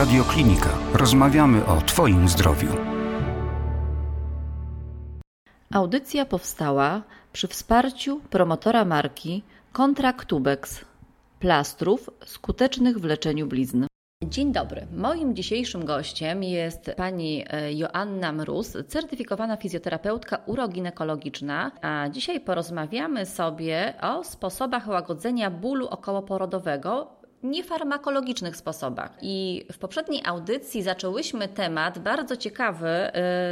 Radioklinika. Rozmawiamy o Twoim zdrowiu. Audycja powstała przy wsparciu promotora marki Kontraktubex plastrów skutecznych w leczeniu blizn. Dzień dobry. Moim dzisiejszym gościem jest pani e, Joanna Mróz, certyfikowana fizjoterapeutka uroginekologiczna, a dzisiaj porozmawiamy sobie o sposobach łagodzenia bólu okołoporodowego niefarmakologicznych sposobach. I w poprzedniej audycji zaczęłyśmy temat bardzo ciekawy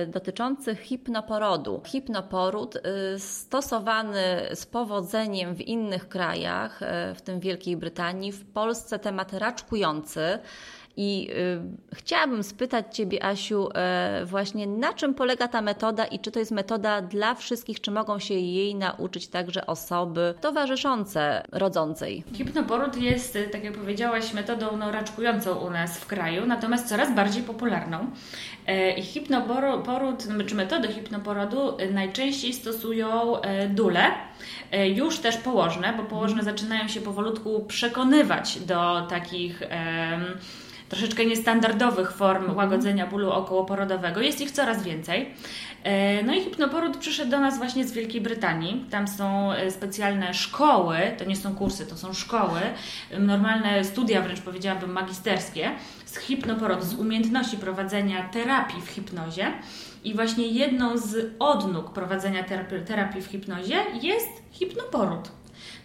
y, dotyczący hipnoporodu. Hipnoporód y, stosowany z powodzeniem w innych krajach, y, w tym Wielkiej Brytanii, w Polsce temat raczkujący. I y, chciałabym spytać Ciebie, Asiu, y, właśnie na czym polega ta metoda i czy to jest metoda dla wszystkich, czy mogą się jej nauczyć także osoby towarzyszące rodzącej? Hipnoporód jest, y, tak jak powiedziałaś, metodą no, raczkującą u nas w kraju, natomiast coraz bardziej popularną. I hipnoporód, czy metody hipnoporodu najczęściej stosują dule, już też położne, bo położne zaczynają się powolutku przekonywać do takich troszeczkę niestandardowych form mhm. łagodzenia bólu okołoporodowego. Jest ich coraz więcej. E, no i hipnoporód przyszedł do nas właśnie z Wielkiej Brytanii. Tam są e, specjalne szkoły, to nie są kursy, to są szkoły, normalne studia wręcz powiedziałabym magisterskie z hipnoporodu, z umiejętności prowadzenia terapii w hipnozie. I właśnie jedną z odnóg prowadzenia terapii w hipnozie jest hipnoporód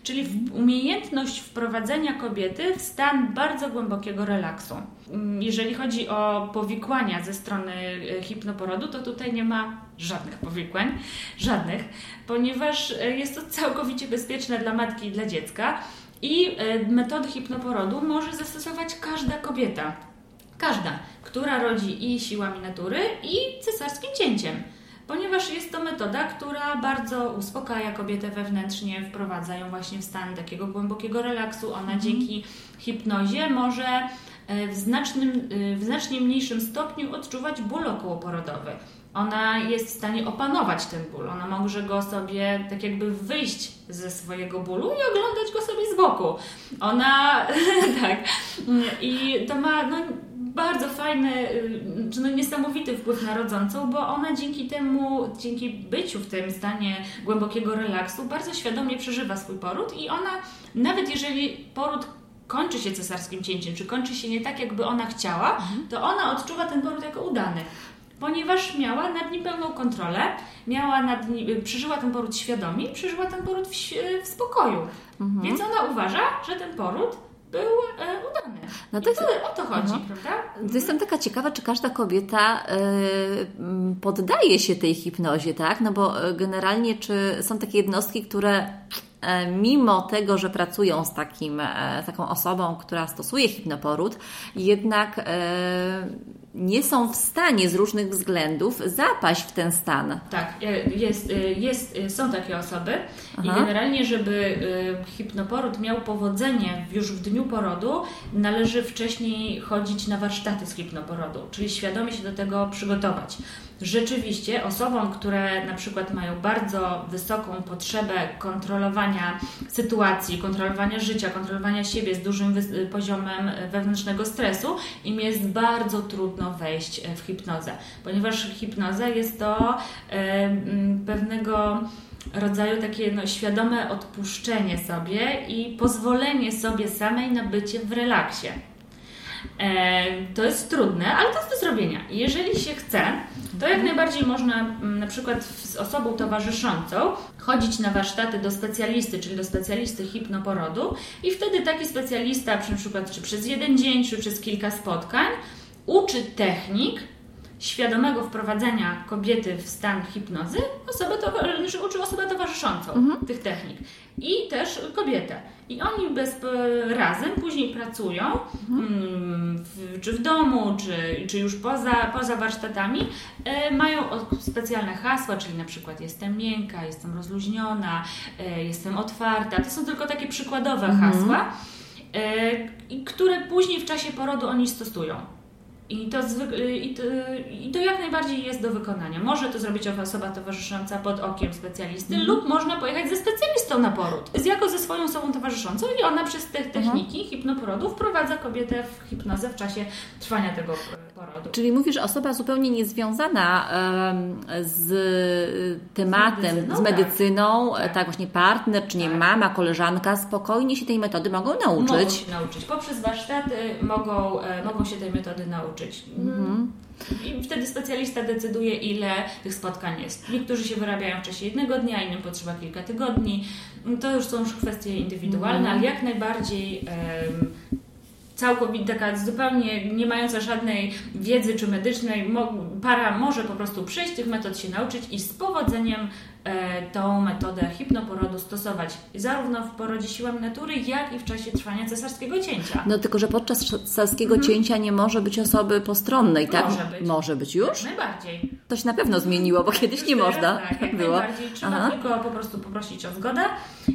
czyli umiejętność wprowadzenia kobiety w stan bardzo głębokiego relaksu. Mm, jeżeli chodzi o powikłania ze strony e, hipnoporodu, to tutaj nie ma żadnych powikłań, żadnych, ponieważ e, jest to całkowicie bezpieczne dla matki i dla dziecka i e, metody hipnoporodu może zastosować każda kobieta. Każda, która rodzi i siłami natury, i cesarskim cięciem ponieważ jest to metoda, która bardzo uspokaja kobietę wewnętrznie, wprowadza ją właśnie w stan takiego głębokiego relaksu. Ona mhm. dzięki hipnozie może e, w, znacznym, e, w znacznie mniejszym stopniu odczuwać ból okołoporodowy. Ona jest w stanie opanować ten ból. Ona może go sobie tak jakby wyjść ze swojego bólu i oglądać go sobie z boku. Ona, tak. I to ma, no, bardzo fajny, y, czy no niesamowity wpływ na rodzącą, bo ona dzięki temu, dzięki byciu w tym stanie głębokiego relaksu, bardzo świadomie przeżywa swój poród i ona, nawet jeżeli poród kończy się cesarskim cięciem, czy kończy się nie tak, jakby ona chciała, mhm. to ona odczuwa ten poród jako udany. Ponieważ miała nad nim pełną kontrolę, miała nad nim, y, przeżyła ten poród świadomie przeżyła ten poród w, w spokoju. Mhm. Więc ona uważa, że ten poród był e, udany. No to jest, o to chodzi, no. prawda? To jestem taka ciekawa, czy każda kobieta e, poddaje się tej hipnozie, tak? No bo e, generalnie, czy są takie jednostki, które e, mimo tego, że pracują z, takim, taką osobą, która stosuje hipnoporód, jednak nie są w stanie z różnych względów zapaść w ten stan. Tak, e, jest, e, jest, e, są takie osoby Aha. i generalnie, żeby hipnoporód miał powodzenie już w dniu porodu, należy wcześniej chodzić na warsztaty z hipnoporodu, czyli świadomie się do tego przygotować rzeczywiście osobom, które na przykład mają bardzo wysoką potrzebę kontrolowania sytuacji, kontrolowania życia, kontrolowania siebie z dużym poziomem wewnętrznego stresu, im jest bardzo trudno wejść w hipnozę, ponieważ hipnoza jest to e, pewnego rodzaju takie no, świadome odpuszczenie sobie i pozwolenie sobie samej na bycie w relaksie. E, to jest trudne, ale to jest do zrobienia. Jeżeli się chce, to jak najbardziej można na przykład z osobą towarzyszącą chodzić na warsztaty do specjalisty, czyli do specjalisty hipnoporodu i wtedy taki specjalista, na przykład czy przez jeden dzień, czy przez kilka spotkań, uczy technik, świadomego wprowadzenia kobiety w stan hipnozy osobę to, znaczy uczy osobę towarzyszącą mhm. tych technik i też kobietę. I oni bez, razem później pracują, mhm. Mm, w, czy w domu, czy, czy już poza, poza warsztatami, e, mają specjalne hasła, czyli na przykład jestem miękka, jestem rozluźniona, e, jestem otwarta. To są tylko takie przykładowe mhm. hasła, e, które później w czasie porodu oni stosują. I to, i, to, I to jak najbardziej jest do wykonania. Może to zrobić osoba towarzysząca pod okiem specjalisty, Mhm. lub można pojechać ze specjalistą na poród. Z jako ze swoją osobą towarzyszącą i ona przez te Mhm. techniki hipnoporodu wprowadza kobietę w hipnozę w czasie trwania tego e, porodu. Czyli mówisz, osoba zupełnie niezwiązana z y, tematem, z medycyną, medycyną, tak. tak. właśnie partner, czy nie Tak. mama, koleżanka, spokojnie się tej metody mogą nauczyć. Mogą się nauczyć. Poprzez warsztaty mogą, e, mogą się tej metody nauczyć. Mhm. I wtedy specjalista decyduje, ile tych spotkań jest. Niektórzy się wyrabiają w czasie jednego dnia, innym potrzeba kilka tygodni. To już są już kwestie indywidualne, Mhm. ale jak najbardziej em, całkowicie taka zupełnie nie mająca żadnej wiedzy czy medycznej, para może po prostu przyjść tych metod się nauczyć i z powodzeniem tą metodę hipnoporodu stosować zarówno w porodzie siłami natury, jak i w czasie trwania cesarskiego cięcia. No tylko, że podczas cesarskiego cięcia nie może być osoby postronnej, tak? Mhm. Może być. Może być już? Najbardziej. To się na pewno zmieniło, bo kiedyś Już nie teraz można Tak, jak było. najbardziej. Trzeba Aha. tylko po prostu poprosić o zgodę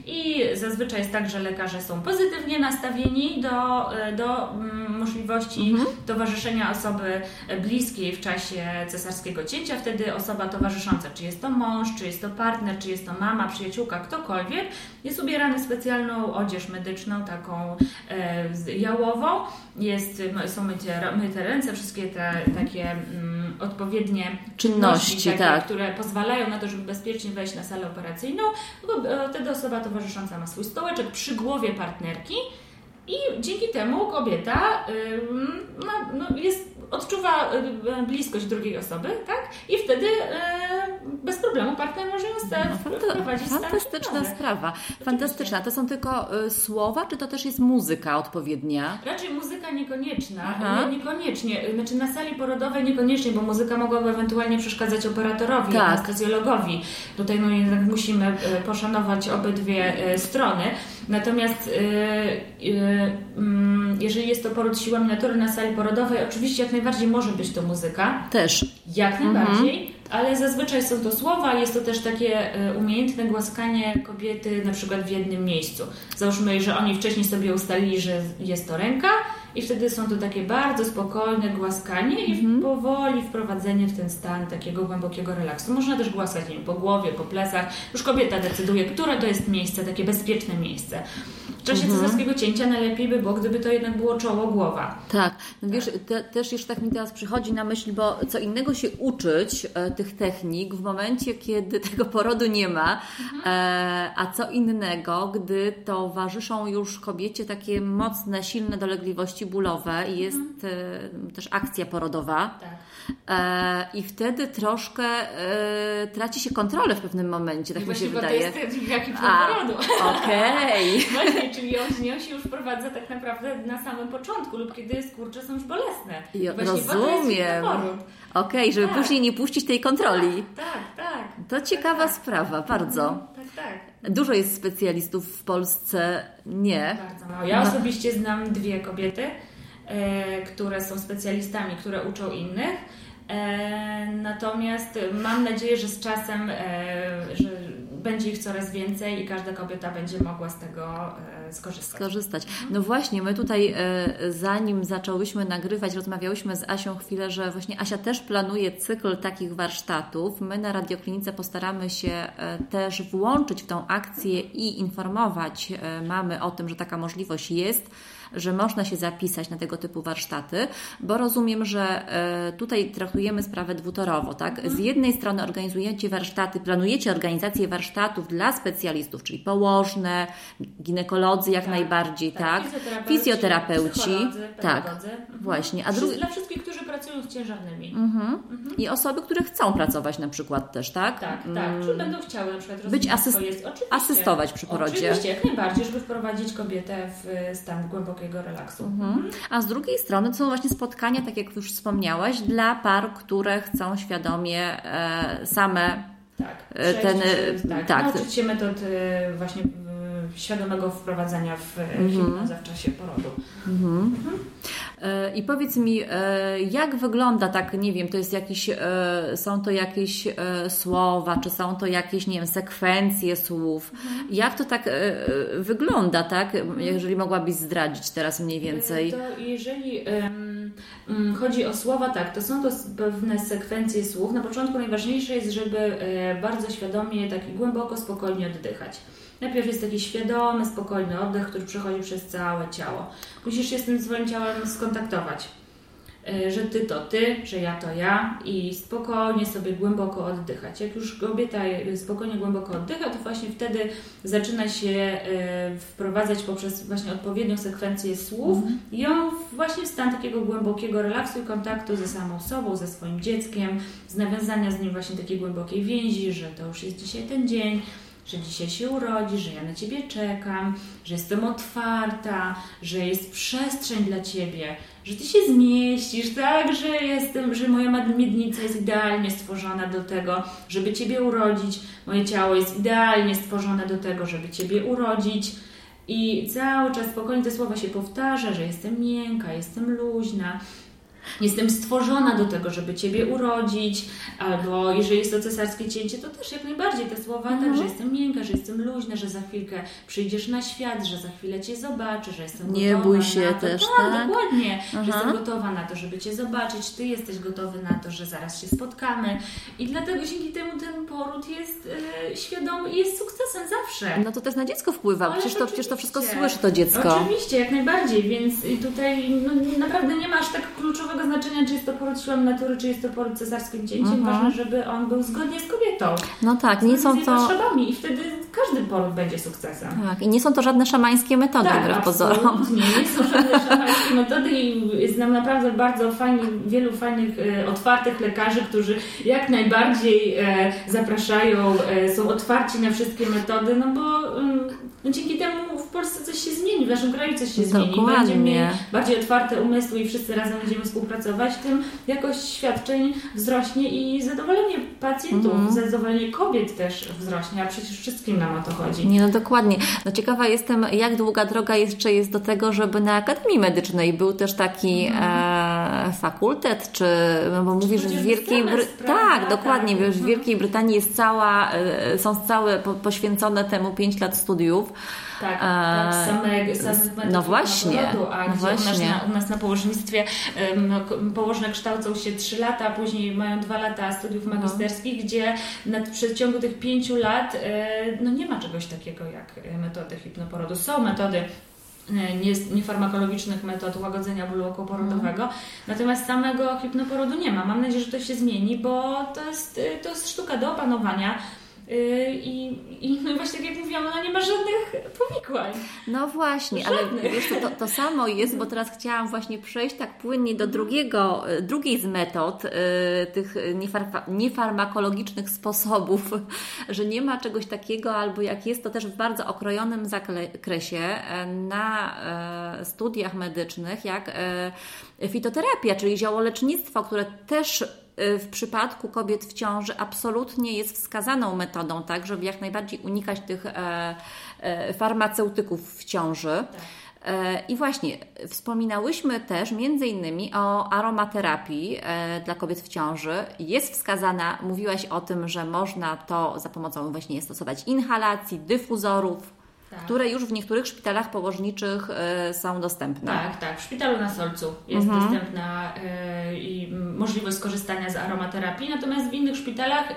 i zazwyczaj jest tak, że lekarze są pozytywnie nastawieni do, e, do mm, możliwości Mhm. towarzyszenia osoby bliskiej w czasie cesarskiego cięcia. Wtedy osoba towarzysząca, czy jest to mąż, czy jest to partner, czy jest to mama, przyjaciółka, ktokolwiek, jest ubierany w specjalną odzież medyczną, taką e, jałową. Jest, m- są myte, myte ręce, wszystkie te takie mm, odpowiednie Czynności, takie, tak. które pozwalają na to, żeby bezpiecznie wejść na salę operacyjną. E, Wtedy osoba towarzysząca ma swój stołeczek przy głowie partnerki i dzięki temu kobieta ma, no, jest, odczuwa y, bliskość drugiej osoby, tak? I wtedy y, bez problemu partner może ją No, stan Fantastyczna sprawa. Fantastyczna. To są tylko y, słowa, czy to też jest muzyka odpowiednia? Raczej muzyka niekonieczna, Aha. nie, niekoniecznie, znaczy na sali porodowej niekoniecznie, bo muzyka mogłaby ewentualnie przeszkadzać operatorowi, Tak. anestezjologowi. Tutaj no jednak musimy e, poszanować obydwie e, strony. Natomiast e, mm, jeżeli jest to poród siłami natury na sali porodowej, oczywiście jak najbardziej może być to muzyka, Też. jak najbardziej, ale zazwyczaj są to słowa, jest to też takie e, umiejętne głaskanie kobiety na przykład w jednym miejscu. Załóżmy, że oni wcześniej sobie ustalili, że jest to ręka i wtedy są to takie bardzo spokojne głaskanie i powoli wprowadzenie w ten stan takiego głębokiego relaksu. Można też głaskać nie wiem, po głowie, po plecach. Już kobieta decyduje, które to jest miejsce, takie bezpieczne miejsce. W czasie cesarskiego cięcia najlepiej by było, gdyby to jednak było czoło, głowa. Tak, no wiesz, te, też już tak mi teraz przychodzi na myśl, bo co innego się uczyć e, tych technik w momencie, kiedy tego porodu nie ma, e, a co innego, gdy towarzyszą już kobiecie takie mocne, silne dolegliwości bólowe i jest e, też akcja porodowa. Tak. E, I wtedy troszkę e, traci się kontrolę w pewnym momencie, tak mi się wydaje. to jest jaki porodu. Okej. Właśnie, czyli on, się już wprowadza tak naprawdę na samym początku lub kiedy skurcze są już bolesne. Jo, Właśnie Rozumiem. Okej, żeby Tak. później nie puścić tej kontroli. Tak, tak. To ciekawa tak, sprawa, bardzo. Tak, tak. Dużo jest specjalistów w Polsce, nie. Bardzo mało. Ja No. osobiście znam dwie kobiety, e, które są specjalistami, które uczą innych. E, natomiast mam nadzieję, że z czasem, e, że będzie ich coraz więcej i każda kobieta będzie mogła z tego e, skorzystać. Skorzystać. No właśnie, my tutaj, e, zanim zaczęłyśmy nagrywać, rozmawiałyśmy z Asią chwilę, że właśnie Asia też planuje cykl takich warsztatów. My na Radioklinice postaramy się e, też włączyć w tą akcję i informować mamy o tym, że taka możliwość jest że można się zapisać na tego typu warsztaty, bo rozumiem, że e, tutaj traktujemy sprawę dwutorowo, tak? Z jednej strony organizujecie warsztaty, planujecie organizację warsztatów dla specjalistów, czyli położne, ginekolodzy jak Tak, najbardziej, tak? Fizjoterapeuci, Fizjoterapeuci, psycholodzy, tak. Mhm. właśnie. A drugi, Dla wszystkich, którzy pracują z ciężarnymi. mhm. I osoby, które chcą pracować na przykład też, tak? Tak, Mm, tak. Czy będą chciały na przykład Być asyst- asystować przy porodzie. Oczywiście, jak najbardziej, żeby wprowadzić kobietę w stan głębokiego relaksu. Mhm. A z drugiej strony to są właśnie spotkania, tak jak już wspomniałaś, dla par, które chcą świadomie e, same Tak. E, Przejść, ten, e, tak, tak. Nauczyć się metod e, właśnie e, świadomego wprowadzania w Mhm. hipnozę w czasie porodu. E, I powiedz mi, e, jak wygląda tak, nie wiem, to jest jakiś, e, są to jakieś e, słowa, czy są to jakieś, nie wiem, sekwencje słów? Jak to tak e, e, wygląda, tak? Jeżeli mogłabyś zdradzić teraz mniej więcej. To jeżeli mm, chodzi o słowa, tak, to są to pewne sekwencje słów. Na początku najważniejsze jest, żeby e, bardzo świadomie, tak i głęboko, spokojnie oddychać. Najpierw jest taki świadomy, spokojny oddech, który przechodzi przez całe ciało. Musisz się z tym swoim ciałem skontaktować. E, że ty to ty, że ja to ja i spokojnie sobie głęboko oddychać. Jak już kobieta spokojnie głęboko oddycha, to właśnie wtedy zaczyna się e, wprowadzać poprzez właśnie odpowiednią sekwencję słów mhm. ją właśnie w stan takiego głębokiego relaksu i kontaktu ze samą sobą, ze swoim dzieckiem, z nawiązania z nim właśnie takiej głębokiej więzi, że to już jest dzisiaj ten dzień, że dzisiaj się urodzi, że ja na Ciebie czekam, że jestem otwarta, że jest przestrzeń dla Ciebie, że Ty się zmieścisz, tak, że jestem, że moja miednica jest idealnie stworzona do tego, żeby Ciebie urodzić, moje ciało jest idealnie stworzone do tego, żeby Ciebie urodzić. I cały czas spokojnie te słowa się powtarza, że jestem miękka, jestem luźna, jestem stworzona do tego, żeby Ciebie urodzić, albo jeżeli jest to cesarskie cięcie, to też jak najbardziej te słowa, tak, że mhm. jestem miękka, że jestem luźna, że za chwilkę przyjdziesz na świat, że za chwilę Cię zobaczę, że jestem Nie gotowa bój się na to. też, tak? tak? dokładnie, Aha. że jestem gotowa na to, żeby Cię zobaczyć, Ty jesteś gotowy na to, że zaraz się spotkamy i dlatego dzięki temu ten poród jest e, świadomy i jest sukcesem zawsze. No to też na dziecko wpływa, przecież to, przecież to wszystko słyszy to dziecko. Oczywiście, jak najbardziej, więc tutaj no, naprawdę nie ma aż tak kluczowego znaczenia, czy jest to poród siłą natury, czy jest to poród cesarskim cięciem. Mhm. Ważne, żeby on był zgodnie z kobietą. No tak, nie są to... potrzebami i wtedy każdy poród będzie sukcesem. Tak, i nie są to żadne szamańskie metody, tak, wbrew pozorom. Nie, nie są żadne szamańskie metody i znam naprawdę bardzo fajnych, wielu fajnych, e, otwartych lekarzy, którzy jak najbardziej e, zapraszają, e, są otwarci na wszystkie metody, no bo mm, no dzięki temu w Polsce coś się zmieni, w naszym kraju coś się Dokładnie. zmieni. Będziemy bardziej otwarte umysły i wszyscy razem będziemy współpracować, tym jakość świadczeń wzrośnie i zadowolenie pacjentów, mm. zadowolenie kobiet też wzrośnie, a przecież wszystkim nam o to chodzi. Nie, no dokładnie. No ciekawa jestem, jak długa droga jeszcze jest do tego, żeby na Akademii Medycznej był też taki mm. e, fakultet, czy, no bo mówisz, że w Wielkiej Brytanii, tak, dokładnie, tak. w Wielkiej Brytanii jest cała, e, są całe poświęcone temu 5 lat studiów. Tak, tak samych, samych No właśnie. Porodu, a no właśnie. U, nas na, u nas na położnictwie um, położne kształcą się 3 lata, a później mają 2 lata studiów no. magisterskich, no. gdzie na, przeciągu tych 5 lat e, no nie ma czegoś takiego jak metody hipnoporodu. Są metody e, niefarmakologicznych metod łagodzenia bólu okołoporodowego. Mm. Natomiast samego hipnoporodu nie ma. Mam nadzieję, że to się zmieni, bo to jest, e, to jest sztuka do opanowania. Yy, I, I no właśnie tak jak mówiłam, ona nie ma żadnych powikłań. No właśnie, żadnych. ale wiesz, to, to samo jest, bo teraz chciałam właśnie przejść tak płynnie do drugiego, drugiej z metod yy, tych niefarmakologicznych sposobów, że nie ma czegoś takiego, albo jak jest, to też w bardzo okrojonym zakresie e, na e, studiach medycznych, jak e, fitoterapia, czyli ziołolecznictwo, które też w przypadku kobiet w ciąży absolutnie jest wskazaną metodą, tak, żeby jak najbardziej unikać tych e, e, farmaceutyków w ciąży. Tak. E, I właśnie wspominałyśmy też między innymi o aromaterapii dla kobiet w ciąży. Jest wskazana, mówiłaś o tym, że można to za pomocą właśnie stosować inhalacji, dyfuzorów, tak. które już w niektórych szpitalach położniczych y, są dostępne. Tak, tak. W szpitalu na Solcu jest mhm. dostępna y, i możliwość skorzystania z aromaterapii, natomiast w innych szpitalach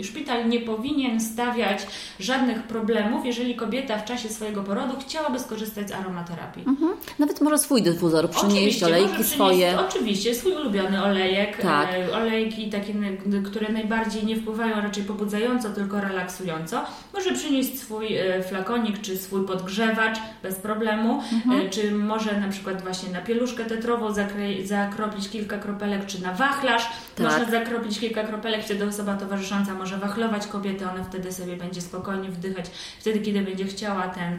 y, szpital nie powinien stawiać żadnych problemów, jeżeli kobieta w czasie swojego porodu chciałaby skorzystać z aromaterapii. Mhm. Nawet może swój dyfuzor przynieść, oczywiście, olejki swoje. Oczywiście, swój ulubiony olejek, tak. olejki takie, które najbardziej nie wpływają raczej pobudzająco, tylko relaksująco. Może przynieść swój flakonik czy swój podgrzewacz bez problemu, mhm. E, czy może na przykład właśnie na pieluszkę tetrową zakropić kilka kropelek, czy na wachlarz tak. można zakropić kilka kropelek, wtedy osoba towarzysząca może wachlować kobietę, ona wtedy sobie będzie spokojnie wdychać, wtedy kiedy będzie chciała ten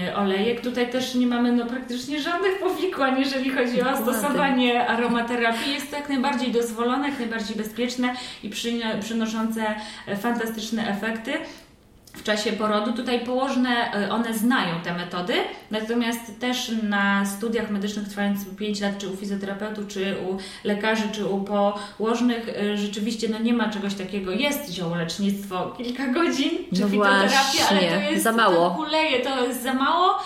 e, olejek. Tutaj też nie mamy no, praktycznie żadnych powikłań, jeżeli chodzi o stosowanie aromaterapii. Jest to jak najbardziej dozwolone, jak najbardziej bezpieczne i przynoszące e, fantastyczne efekty w czasie porodu. Tutaj położne, e, one znają te metody, natomiast też na studiach medycznych trwających 5 lat, czy u fizjoterapeutów, czy u lekarzy, czy u położnych, e, rzeczywiście no nie ma czegoś takiego. Jest ziołolecznictwo kilka godzin, czy no fitoterapia, ale to jest za mało. To kuleje, to jest za mało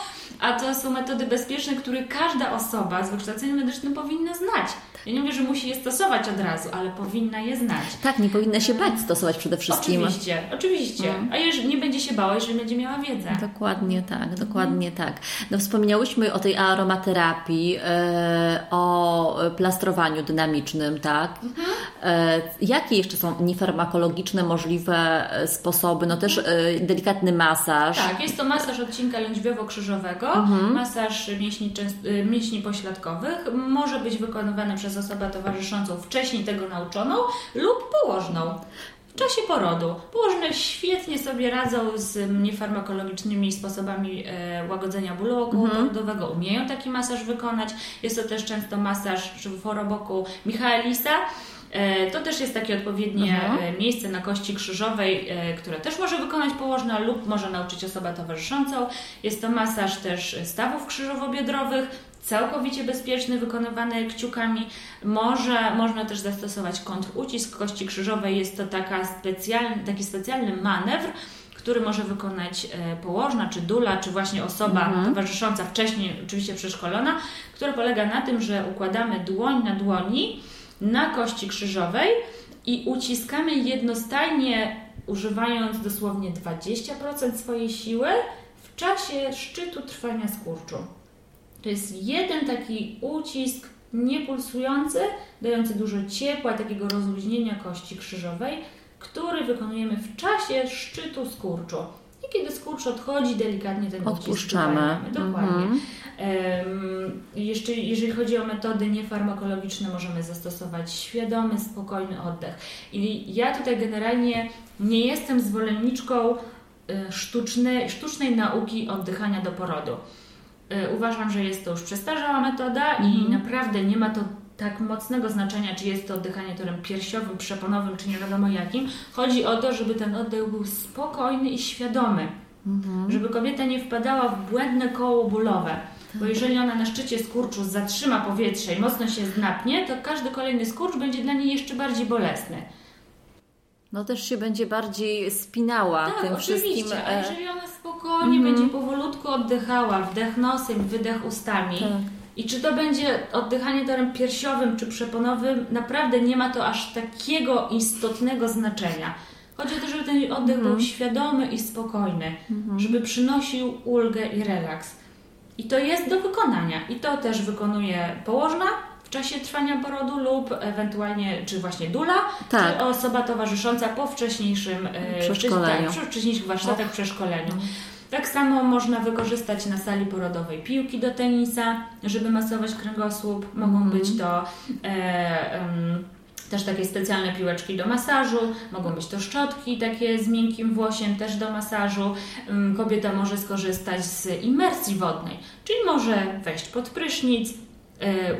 a to są metody bezpieczne, które każda osoba z wykształceniem medycznym powinna znać. Ja nie mówię, że musi je stosować od razu, ale powinna je znać. Tak, nie powinna się bać stosować przede wszystkim. Oczywiście, oczywiście. A jeżeli nie będzie się bała, jeżeli będzie miała wiedzę. Dokładnie tak, dokładnie tak. No, wspomniałyśmy o tej aromaterapii, e, o plastrowaniu dynamicznym, tak? E, jakie jeszcze są niefarmakologiczne możliwe sposoby? No też e, delikatny masaż. Tak, jest to masaż odcinka lędźwiowo-krzyżowego, masaż mięśni, mięśni pośladkowych. Może być wykonywany przez osobę towarzyszącą wcześniej tego nauczoną lub położną. W czasie porodu. Położne świetnie sobie radzą z niefarmakologicznymi sposobami e, łagodzenia bólu okołoporodowego. Umieją taki masaż wykonać. Jest to też często masaż przy foroboku Michaelisa. E, To też jest takie odpowiednie e, miejsce na kości krzyżowej, które też może wykonać położna lub może nauczyć osoba towarzyszącą. Jest to masaż też stawów krzyżowo-biodrowych, całkowicie bezpieczny, wykonywany kciukami. Może, można też zastosować kontrucisk kości krzyżowej. Jest to taka specjalny, taki specjalny manewr, który może wykonać e, położna, czy dula, czy właśnie osoba towarzysząca, wcześniej oczywiście przeszkolona, która polega na tym, że układamy dłoń na dłoni na kości krzyżowej i uciskamy jednostajnie, używając dosłownie 20% swojej siły w czasie szczytu trwania skurczu. To jest jeden taki ucisk niepulsujący, dający dużo ciepła, takiego rozluźnienia kości krzyżowej, który wykonujemy w czasie szczytu skurczu. I kiedy skurcz odchodzi, delikatnie ten ucisk Odpuszczamy. zwalniamy. Dokładnie. Mhm. Em, Jeszcze jeżeli chodzi o metody niefarmakologiczne, możemy zastosować świadomy, spokojny oddech. I ja tutaj generalnie nie jestem zwolenniczką sztucznej, sztucznej nauki oddychania do porodu. Y, Uważam, że jest to już przestarzała metoda i naprawdę nie ma to tak mocnego znaczenia, czy jest to oddychanie torem piersiowym, przeponowym, czy nie wiadomo jakim. Chodzi o to, żeby ten oddech był spokojny i świadomy. Żeby kobieta nie wpadała w błędne koło bólowe. Bo jeżeli ona na szczycie skurczu zatrzyma powietrze i mocno się znapnie, to każdy kolejny skurcz będzie dla niej jeszcze bardziej bolesny. No też się będzie bardziej spinała Tak, tym oczywiście. wszystkim. A e, jeżeli ona spokojnie będzie powolutku oddychała, wdech nosem, wydech ustami. Tak. I czy to będzie oddychanie torem piersiowym czy przeponowym, naprawdę nie ma to aż takiego istotnego znaczenia. Chodzi o to, żeby ten oddech był świadomy i spokojny, żeby przynosił ulgę i relaks. I to jest do wykonania. I to też wykonuje położna czasie trwania porodu lub ewentualnie, czy właśnie dula, Tak. czy osoba towarzysząca po wcześniejszym e, Przeszkoleniu. Tak, wcześniejszych warsztatach, przeszkoleniu. Tak samo można wykorzystać na sali porodowej piłki do tenisa, żeby masować kręgosłup. Mogą być to e, też takie specjalne piłeczki do masażu, mogą być to szczotki takie z miękkim włosiem też do masażu. Kobieta może skorzystać z imersji wodnej, czyli może wejść pod prysznic,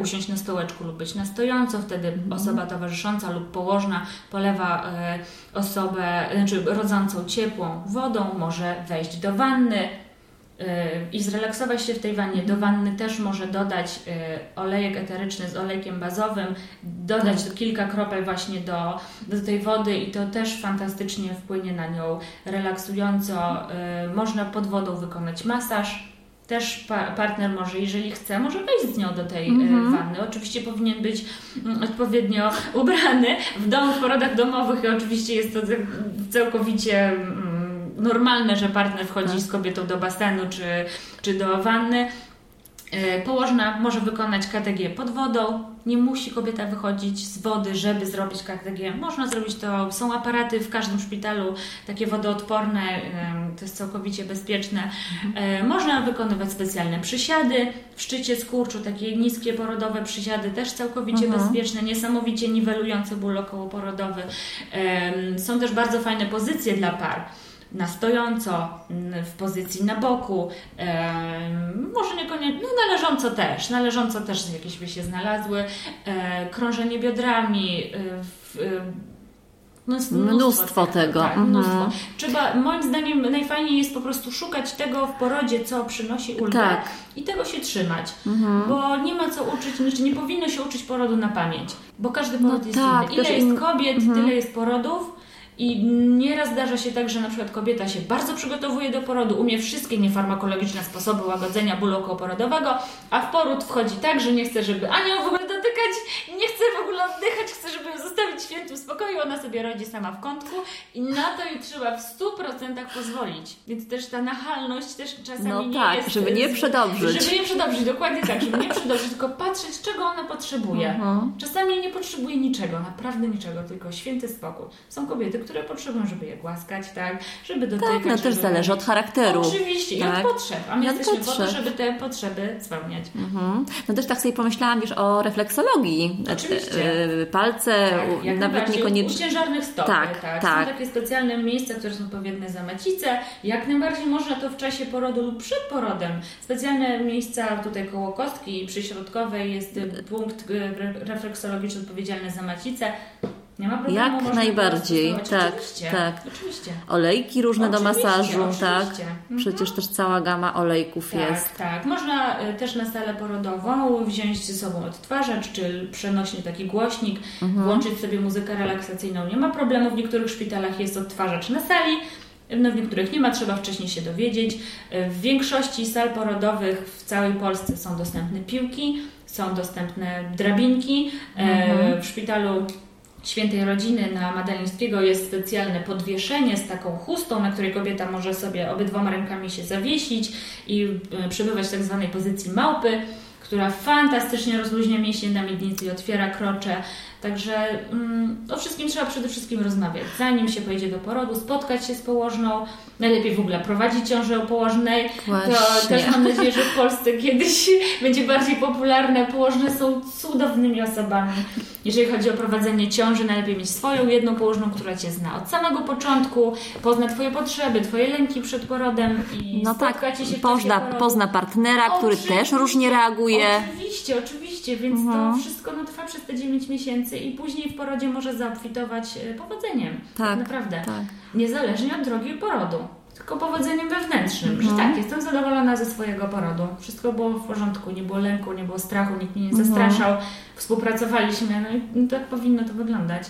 usiąść na stołeczku lub być na stojąco, wtedy osoba towarzysząca lub położna polewa e, osobę, znaczy rodzącą ciepłą wodą, może wejść do wanny e, i zrelaksować się w tej wannie. Do wanny też może dodać olejek eteryczny z olejkiem bazowym, dodać kilka kropel właśnie do, do tej wody i to też fantastycznie wpłynie na nią relaksująco. Można pod wodą wykonać masaż. Też pa- partner może, jeżeli chce, może wejść z nią do tej e, wanny. Oczywiście powinien być mm, odpowiednio ubrany. W domu, w porodach domowych i oczywiście jest to cał- całkowicie mm, normalne, że partner wchodzi z kobietą do basenu czy, czy do wanny. E, Położna może wykonać KTG pod wodą. Nie musi kobieta wychodzić z wody, żeby zrobić KTG. Można zrobić to. Są aparaty w każdym szpitalu, takie wodoodporne, to jest całkowicie bezpieczne. E, Można wykonywać specjalne przysiady w szczycie skurczu, takie niskie porodowe przysiady, też całkowicie bezpieczne, niesamowicie niwelujące ból okołoporodowy. Są też bardzo fajne pozycje dla par na stojąco, mm, w pozycji na boku, może niekoniecznie, no należąco też, należąco też jakieś by się znalazły, e, krążenie biodrami, e, w, e, no jest Mnóstwo tego, Tak, mhm. mnóstwo. Trzeba, moim zdaniem najfajniej jest po prostu szukać tego w porodzie, co przynosi ulgę Tak. i tego się trzymać, bo nie ma co uczyć, znaczy nie powinno się uczyć porodu na pamięć, bo każdy poród jest tak, inny. Ile jest kobiet, tyle jest porodów I nieraz zdarza się tak, że na przykład kobieta się bardzo przygotowuje do porodu, umie wszystkie niefarmakologiczne sposoby łagodzenia bólu okołoporodowego, a w poród wchodzi tak, że nie chce, żeby anioł w ogóle dotykać, nie chce w ogóle oddychać, chce, żeby ją zostawić w świętym spokoju, ona sobie rodzi sama w kątku i na to jej trzeba w 100% pozwolić. Więc też ta nachalność też czasami No nie tak, jest... żeby nie przedobrzyć. Żeby nie przedobrzyć, dokładnie tak, żeby nie przedobrzyć, tylko patrzeć, czego ona potrzebuje. Mhm. Czasami nie potrzebuje niczego, naprawdę niczego, tylko święty spokój. Są kobiety, które potrzebują, żeby je głaskać, tak, żeby dotykać. Tak, no też żeby... zależy od charakteru. Oczywiście, i Tak. od potrzeb. A my I jesteśmy po potrzeb. to, żeby te potrzeby spełniać. Mhm. No też tak sobie pomyślałam, wiesz, o refleksologii. Oczywiście. E, Palce, Tak, jak nawet niekoniecznie. U ciężarnych stopy, Tak, tak, tak. Są takie specjalne miejsca, które są odpowiednie za macicę. Jak najbardziej można to w czasie porodu lub przed porodem. Specjalne miejsca tutaj koło kostki przyśrodkowej jest y, punkt y, re- refleksologiczny odpowiedzialny za macicę. Nie ma problemu. Jak można najbardziej, tak, oczywiście, tak. Oczywiście. Olejki różne do Oczywiście, masażu, tak. oczywiście. Mhm. Przecież też cała gama olejków Tak, jest. tak. Można y, też na salę porodową wziąć ze sobą odtwarzacz, czy przenośny taki głośnik, Mhm. włączyć sobie muzykę relaksacyjną. Nie ma problemu, w niektórych szpitalach jest odtwarzacz na sali, no w niektórych nie ma, trzeba wcześniej się dowiedzieć. W większości sal porodowych w całej Polsce są dostępne piłki, są dostępne drabinki. E, Mhm. W szpitalu Świętej Rodziny na Madalińskiego jest specjalne podwieszenie z taką chustą, na której kobieta może sobie obydwoma rękami się zawiesić i e, przebywać w tak zwanej pozycji małpy, która fantastycznie rozluźnia mięśnie na miednicy i otwiera krocze. Także mm, o wszystkim trzeba przede wszystkim rozmawiać. Zanim się pojedzie do porodu, spotkać się z położną, najlepiej w ogóle prowadzić ciążę o położnej. To Właśnie. też mam nadzieję, że w Polsce kiedyś będzie bardziej popularne. Położne są cudownymi osobami. Jeżeli chodzi o prowadzenie ciąży, najlepiej mieć swoją jedną położną, która Cię zna od samego początku, pozna Twoje potrzeby, Twoje lęki przed porodem i No tak, się pozna, pozna partnera, który też różnie reaguje. Oczywiście, oczywiście, więc Mhm. to wszystko no, trwa przez te 9 miesięcy i później w porodzie może zaobfitować e, powodzeniem. Tak, Naprawdę. tak. Niezależnie od drogi porodu. Tylko powodzeniem wewnętrznym, Mhm. że tak, jestem zadowolona ze swojego porodu. Wszystko było w porządku, nie było lęku, nie było strachu, nikt mnie nie Mhm. zastraszał. Współpracowaliśmy, no i tak powinno to wyglądać.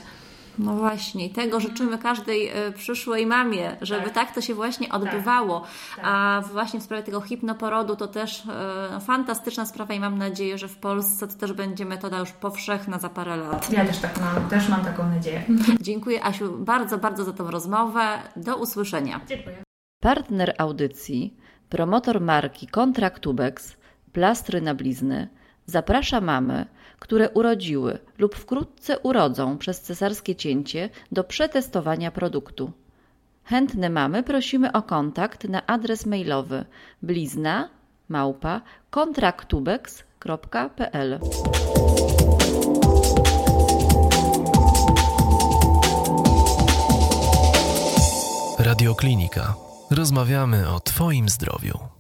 No właśnie, tego życzymy każdej e, przyszłej mamie, żeby tak, Tak. to się właśnie odbywało. Tak. A właśnie w sprawie tego hipnoporodu to też e, fantastyczna sprawa i mam nadzieję, że w Polsce to też będzie metoda już powszechna za parę lat. Ja też tak mam, też mam taką nadzieję. Dziękuję Asiu bardzo, bardzo za tą rozmowę. Do usłyszenia. Dziękuję. Partner audycji, promotor marki Kontraktubex, plastry na blizny, zaprasza mamy, które urodziły lub wkrótce urodzą przez cesarskie cięcie do przetestowania produktu. Chętne mamy prosimy o kontakt na adres mailowy blizna małpa kontraktubex.pl Radioklinika. Rozmawiamy o Twoim zdrowiu.